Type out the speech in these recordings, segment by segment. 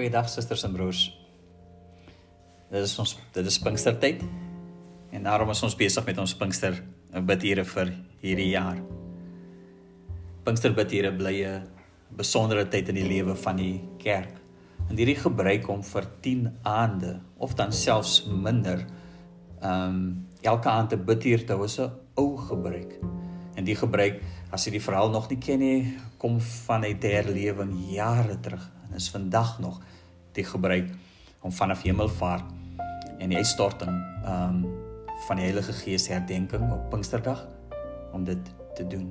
Goeiedag susters en broers. Dit is ons dit is Pinkstertyd. En daarom is ons besig met ons Pinkster bidure vir hierdie jaar. Pinkster bidure bly 'n besondere tyd in die lewe van die kerk. En hierdie gebruik om vir 10 aande of dan selfs minder ehm um, elke aand te bid hier te hou is 'n ou gebruik. En die gebruik, as jy die verhaal nog nie ken nie, kom van 'n herlewing jare terug en is vandag nog die gebruik om vanaf hemelvaart en die uitstorting um, van die Heilige Gees herdenking op Pinksterdag om dit te doen.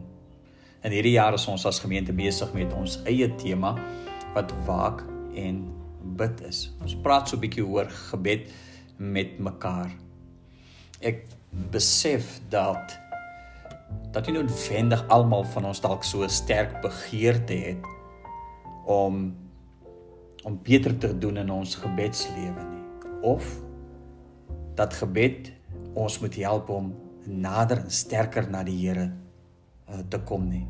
In hierdie jaar is ons as gemeente besig met ons eie tema wat waak en bid is. Ons praat so 'n bietjie oor gebed met mekaar. Ek besef dat dat nie noodwendig almal van ons dalk so sterk begeerte het om om beter te doen in ons gebedslewe nie of dat gebed ons moet help om nader en sterker na die Here uh, te kom nie.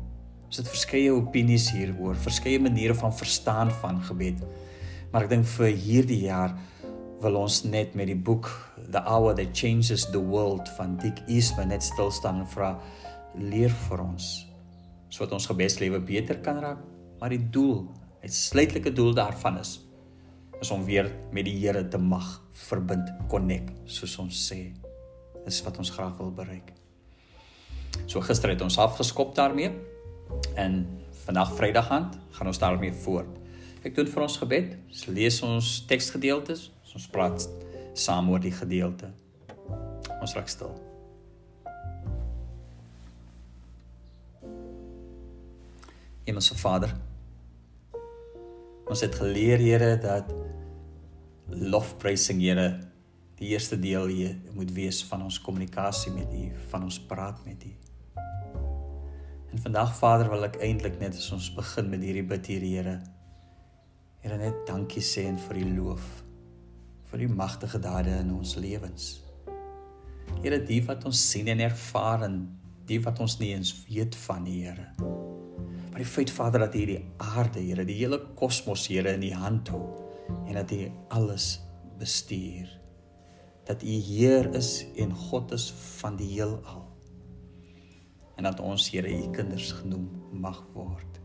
Ons het verskeie opinies hieroor, verskeie maniere van verstaan van gebed. Maar ek dink vir hierdie jaar wil ons net met die boek The Hour That Changes the World van Dick Eastman net stil staan en vra leer vir ons sodat ons gebedslewe beter kan raak, maar die doel uitsluitlike doel daarvan is is om weer met die Here te mag verbind, connect, soos ons sê. Dis wat ons graag wil bereik. So gister het ons afgeskop daarmee en vandag Vrydag aand gaan ons daarmee voort. Ek doen vir ons gebed, ons lees ons teksgedeeltes, ons praat saam oor die gedeelte. Ons raak stil. Hemelse Vader, Ons het geleer Here dat lofprysing Here die eerste deel hier moet wees van ons kommunikasie met U, van ons praat met U. En vandag Vader wil ek eintlik net as ons begin met hierdie bid hier Here. Here net dankie sê en vir U loof vir U magtige dade in ons lewens. Here die wat ons sien en ervaar en die wat ons nie eens weet van die Here. Die feit Vader dat U die aarde, Here, die hele kosmos Here in U hand hou en dat U alles bestuur. Dat U Heer is en God is van die heelal. En dat ons Here U kinders genoem mag word.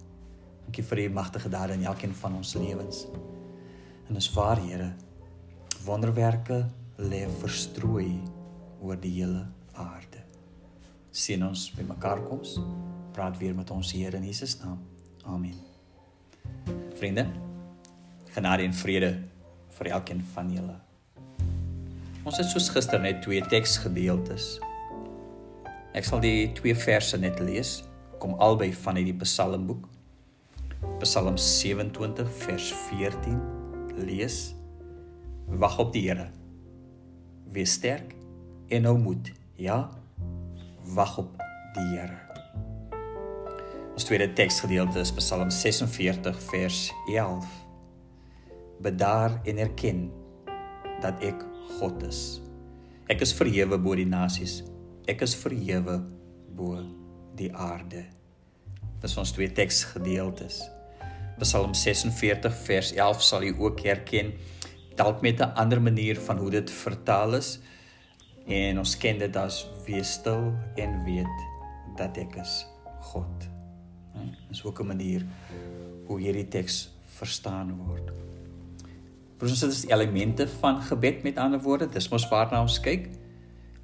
Dankie vir U magtige dade in elkeen van ons lewens. En is waar Here wonderwerke lê verstrooi oor die hele aarde. Sien ons by mekaar koms praat weer met ons Here in Jesus naam. Amen. Vriende, genade en vrede vir elkeen van julle. Ons het soos gister net twee teksgedeeltes. Ek sal die twee verse net lees, kom albei van uit die Psalmboek. Psalm 27 vers 14 lees: Wag op die Here. Wees sterk en hou moed. Ja, wag op die Here. Ons tweede teksgedeelte is Psalm 46 vers 11. Bedaar en erken dat ek God is. Ek is verhewe bo die nasies. Ek is verhewe bo die aarde. Dis ons twee teksgedeeltes. Psalm 46 vers 11 sal u ook herken dalk met 'n ander manier van hoe dit vertaal is. En ons ken dit as wees stil en weet dat ek is God. Dis ook 'n manier hoe hierdie teks verstaan word. Ons het die elemente van gebed met ander woorde, dis mos waarna ons kyk.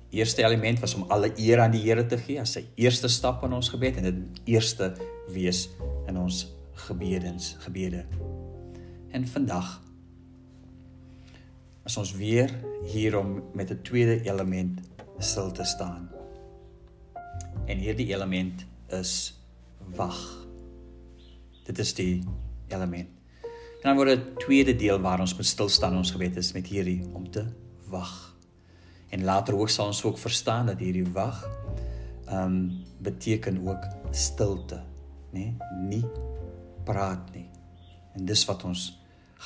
Eerste element was om alle eer aan die Here te gee as sy eerste stap in ons gebed en dit eerste wees in ons gebedens, gebede. En vandag is ons weer hier om met 'n tweede element stil te staan. En hierdie element is wag. Dit is die element. En dan word die tweede deel waar ons moet stil staan in ons gebed is met hierdie om te wag. En later ook sal ons ook verstaan dat hierdie wag ehm um, beteken ook stilte, nê? Nee? Nie praat nie. En dis wat ons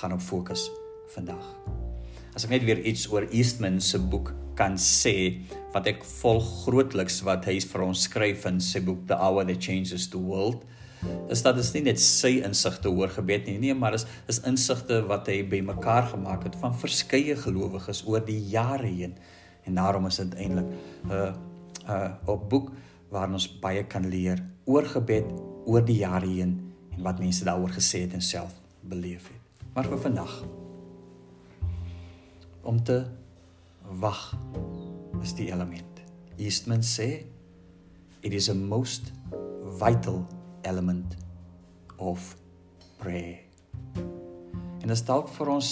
gaan op fokus vandag. As ek net weer iets oor Eastman se boek kan sê wat ek volg grootliks wat hy vir ons skryf in sy boek The Hour That Changes the World is dat dit nie net sy insigte oor gebed nie, nee, maar is is insigte wat hy bymekaar gemaak het van verskeie gelowiges oor die jare heen. En daarom is dit eintlik 'n uh, 'n uh, op boek waarin ons baie kan leer oor gebed oor die jare heen en wat mense daaroor gesê het en self beleef het. Maar vir vandag om te wag is die element. Eastman sê it is a most vital element of prayer. En dit dalk vir ons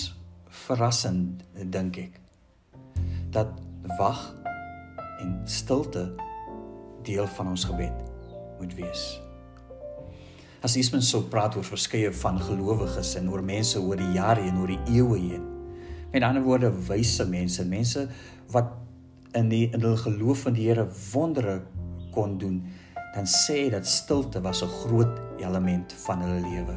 verrassend dink ek dat wag en stilte deel van ons gebed moet wees. As Eastman so praat oor verskeie van gelowiges en oor mense oor die jare en oor die eeue heen. Met ander woorde wyse mense, mense wat in die in hulle geloof in die Here wondere kon doen, dan sê dat stilte was 'n groot element van hulle lewe.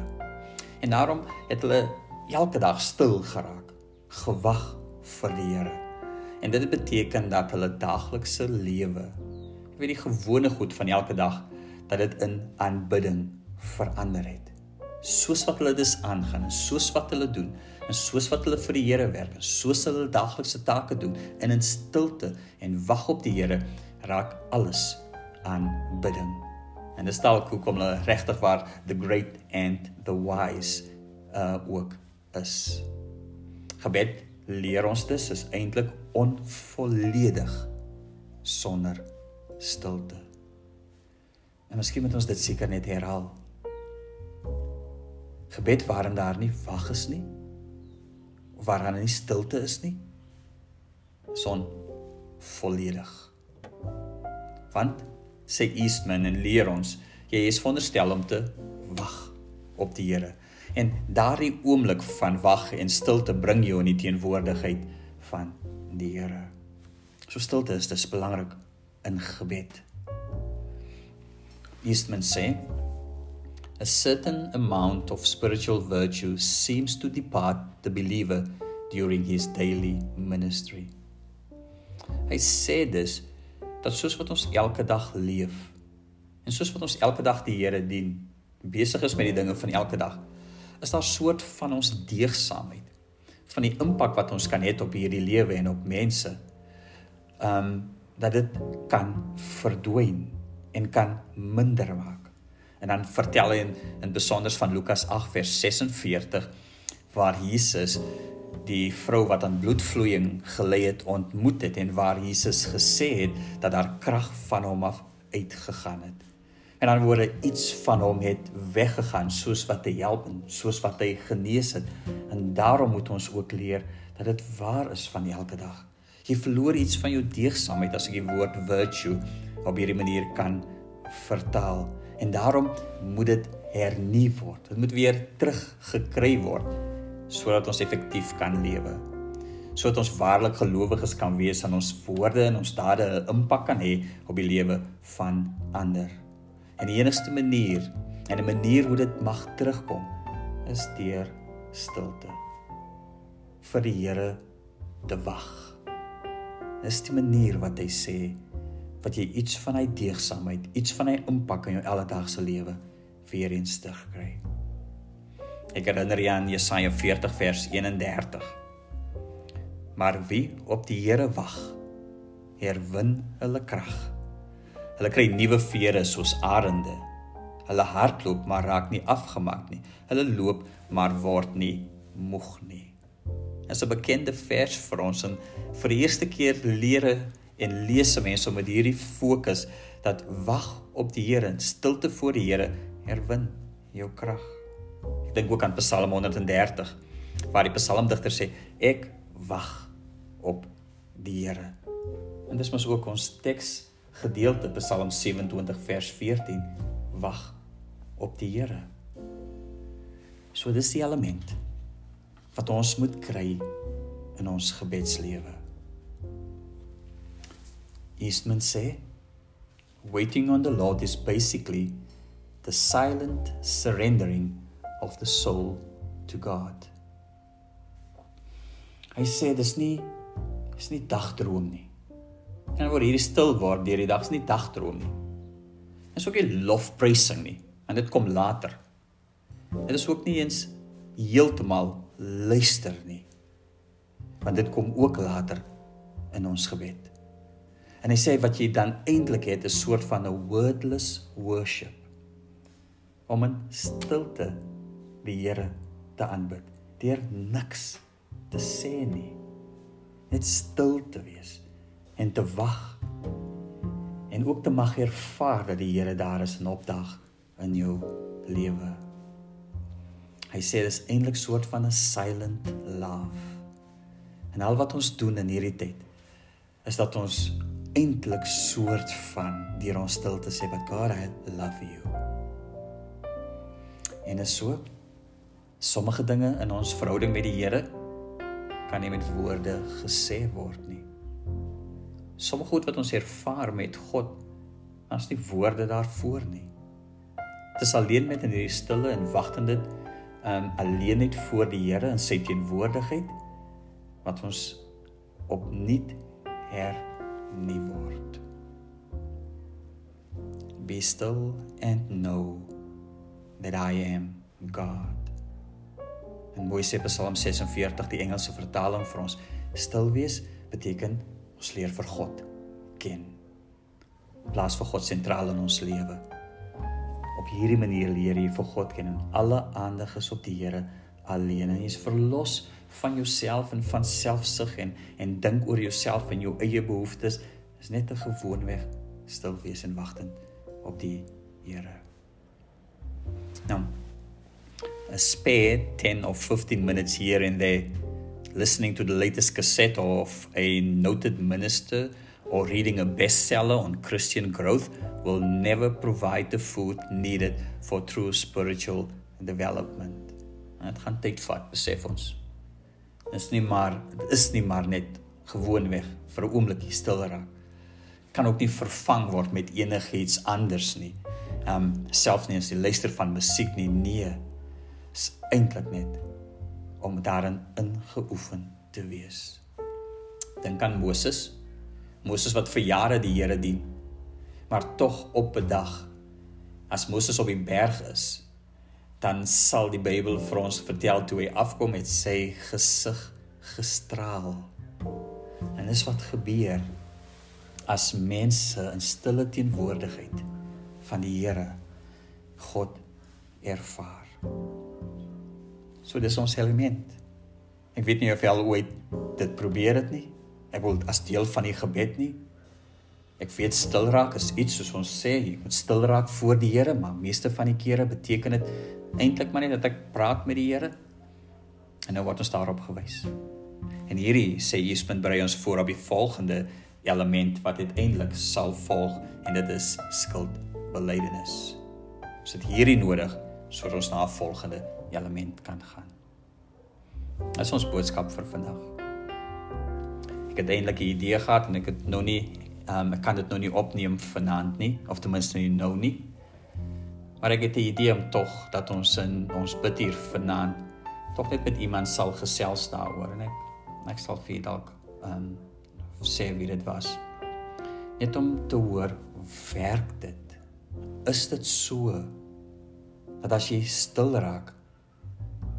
En daarom het hulle elke dag stil geraak, gewag vir die Here. En dit beteken dat hulle daaglikse lewe, jy weet die gewone goed van elke dag, dat dit in aanbidding verander het. Soos wat hulle dis aangaan soos wat hulle doen en soos wat hulle vir die Here werk en soos hulle daaglikse take doen en in stilte en wag op die Here, raak alles aanbidding. En dit stel hoekom hulle regtig waar the great and the wise uh ook is. Gebed leer ons dis is eintlik onvolledig sonder stilte. En miskien moet ons dit seker net herhaal. Gebed waarin daar nie wag is nie of waarin nie stilte is nie. Son volledig. Want sê Eastman en leer ons, jy is veronderstel om te wag op die Here. En daardie oomblik van wag en stilte bring jou in die teenwoordigheid van die Here. So stilte is dis belangrik in gebed. Eastman sê a certain amount of spiritual virtue seems to depart the believer during his daily ministry. Hy sê dus dat soos wat ons elke dag leef en soos wat ons elke dag die Here dien, besig is met die dinge van elke dag, is daar 'n soort van ons deegsaamheid van die impak wat ons kan hê op hierdie lewe en op mense. Um dat dit kan verdwyn en kan minder maak. En dan vertel hy in, in besonder van Lukas 8 vers 46 waar Jesus die vrou wat aan bloedvloeiing gelei het ontmoet het en waar Jesus gesê het dat daar krag van hom af uitgegaan het. En dan word iets van hom het weggegaan soos wat hy help en soos wat hy genees het. En daarom moet ons ook leer dat dit waar is van elke dag. Jy verloor iets van jou deegsaamheid as ek die woord virtue op hierdie manier kan vertaal. En daarom moet dit hernuut word. Dit moet weer teruggekry word sodat ons effektief kan lewe. Sodat ons waarlik gelowiges kan wees aan ons woorde en ons dade 'n impak kan hê op die lewe van ander. En die enigste manier en 'n manier hoe dit mag terugkom is deur stilte vir die Here te wag. Dis die manier wat hy sê wat jy iets van hy deegsaamheid, iets van hy impak in jou alledaagse lewe weer eens terugkry. Ek herinner jy aan Jesaja 40 vers 31. Maar wie op die Here wag, herwin hulle krag. Hulle kry nuwe vere soos arende. Hulle hardloop maar raak nie afgemaak nie. Hulle loop maar word nie moeg nie. Dit is 'n bekende vers vir ons en vir die eerste keer leer en lees mense met hierdie fokus dat wag op die Here en stilte voor die Here herwin jou krag dink ook aan Psalm 130 waar die psalmdigter sê ek wag op die Here. En dis mos ook ons teks gedeelte Psalm 27 vers 14 wag op die Here. So dis die element wat ons moet kry in ons gebedslewe. Eastman sê waiting on the Lord is basically the silent surrendering of the soul to God. Hy sê dis nie is nie dagdroom nie. En word hierdie stil word deur die dag is nie dagdroom nie. Dis ook nie lofprysing nie. En dit kom later. Dit is ook nie eens heeltemal luister nie. Want dit kom ook later in ons gebed. En hy sê wat jy dan eintlik het 'n soort van 'n wordless worship. Om in stilte die Here te aanbid deur niks te sê nie. Net stil te wees en te wag en ook te mag ervaar dat die Here daar is en opdag in jou lewe. Hy sê dis eintlik soort van 'n silent love. En al wat ons doen in hierdie tyd is dat ons eintlik soort van deur ons stil te sê but God I love you. En is so sommige dinge in ons verhouding met die Here kan nie met woorde gesê word nie. Sommige goed wat ons ervaar met God, as nie woorde daarvoor nie. Dit is alleen met in hierdie stille en wagtende um alleen net voor die Here in sy teenwoordigheid wat ons opnuut hernie word. Be still and know that I am God. En mooi sê Psalm 46 die Engelse vertaling vir ons, stil wees beteken ons leer vir God ken. Plaas vir God sentraal in ons lewe. Op hierdie manier leer jy vir God ken en alle aandag is op die Here alleen en jy's verlos van jouself en van selfsug en en dink oor jouself en jou eie behoeftes is net 'n gewoonweg stil wees en wagtend op die Here. Nou a spare 10 or 15 minutes here and there listening to the latest cassette of a noted minister or reading a bestseller on Christian growth will never provide the food needed for true spiritual development. Dit gaan tyd vat, besef ons. Dit is nie maar dit is nie maar net gewoonweg vir 'n oombliekie stil raak. Kan ook nie vervang word met enigiets anders nie. Ehm um, selfs nie as jy luister van musiek nie, nee. Is eintlik net om daarin ingeoefen te wees. Dink aan Moses. Moses wat vir jare die Here dien. Maar tog op 'n dag as Moses op die berg is, dan sal die Bybel vir ons vertel toe hy afkom met sy gesig gestraal. En dis wat gebeur as mense in stille teenwoordigheid van die Here God ervaar. So dis ons element. Ek weet nie of jy al ooit dit probeer het nie. Ek wil as deel van die gebed nie. Ek weet stil raak is iets soos ons sê, jy moet stil raak voor die Here, maar meeste van die kere beteken dit eintlik maar net dat ek praat met die Here. En nou word ons daarop gewys. En hierdie sê Jesus berei ons voor op die volgende element wat uiteindelik sal volg en dit is skuldbelydenis. Ons het hierdie nodig sodat ons na volgende element kan gaan. Dit is ons boodskap vir vandag. Ek het eintlik 'n idee gehad en ek het nou nie um, ek kan dit nou nie opneem vanaand nie of ten minste nie nou nie. Maar ek het 'n idee om tog dat ons in ons bid hier vanaand tog net met iemand sal gesels daaroor en ek ek sal vir dalk ehm um, sê wie dit was. Net om te hoor werk dit? Is dit so dat as jy stil raak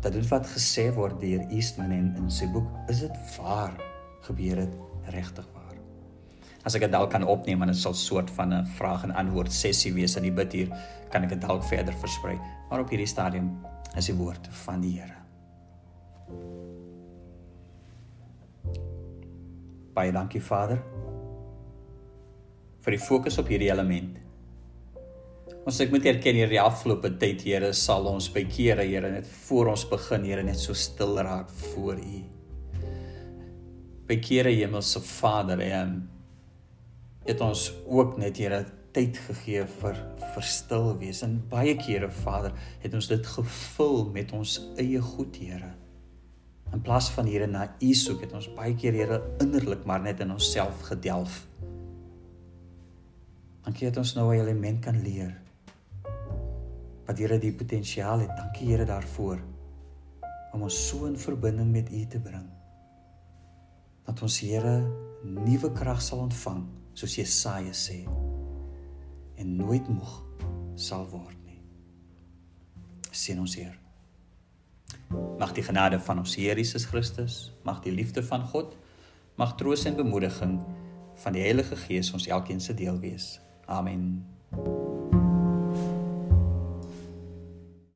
dat dit wat gesê word deur Eastman en in sy boek, is dit waar? Gebeur dit regtig waar? As ek dit dalk kan opneem en dit sal soort van 'n vraag en antwoord sessie wees in die bid hier, kan ek dit dalk verder versprei. Maar op hierdie stadium is die woord van die Here. Baie dankie Vader vir die fokus op hierdie element. Ons ek moet erken hierdie afgelope tyd Here sal ons by kere Here net voor ons begin Here net so stil raak voor U. By kere Hemelse Vader en het ons ook net Here tyd gegee vir vir stil wees en baie kere Vader het ons dit gevul met ons eie goed Here. In plaas van Here na U soek het ons baie keer Here innerlik maar net in onsself gedelf. Dankie dat ons nou 'n element kan leer wat Here die potensiaal het. Dankie Here daarvoor om ons so in verbinding met U te bring. Dat ons Here nuwe krag sal ontvang, soos Jesaja sê, en nooit moeg sal word nie. Seën ons Heer. Mag die genade van ons Here Jesus Christus, mag die liefde van God, mag troos en bemoediging van die Heilige Gees ons elkeen se deel wees. Amen.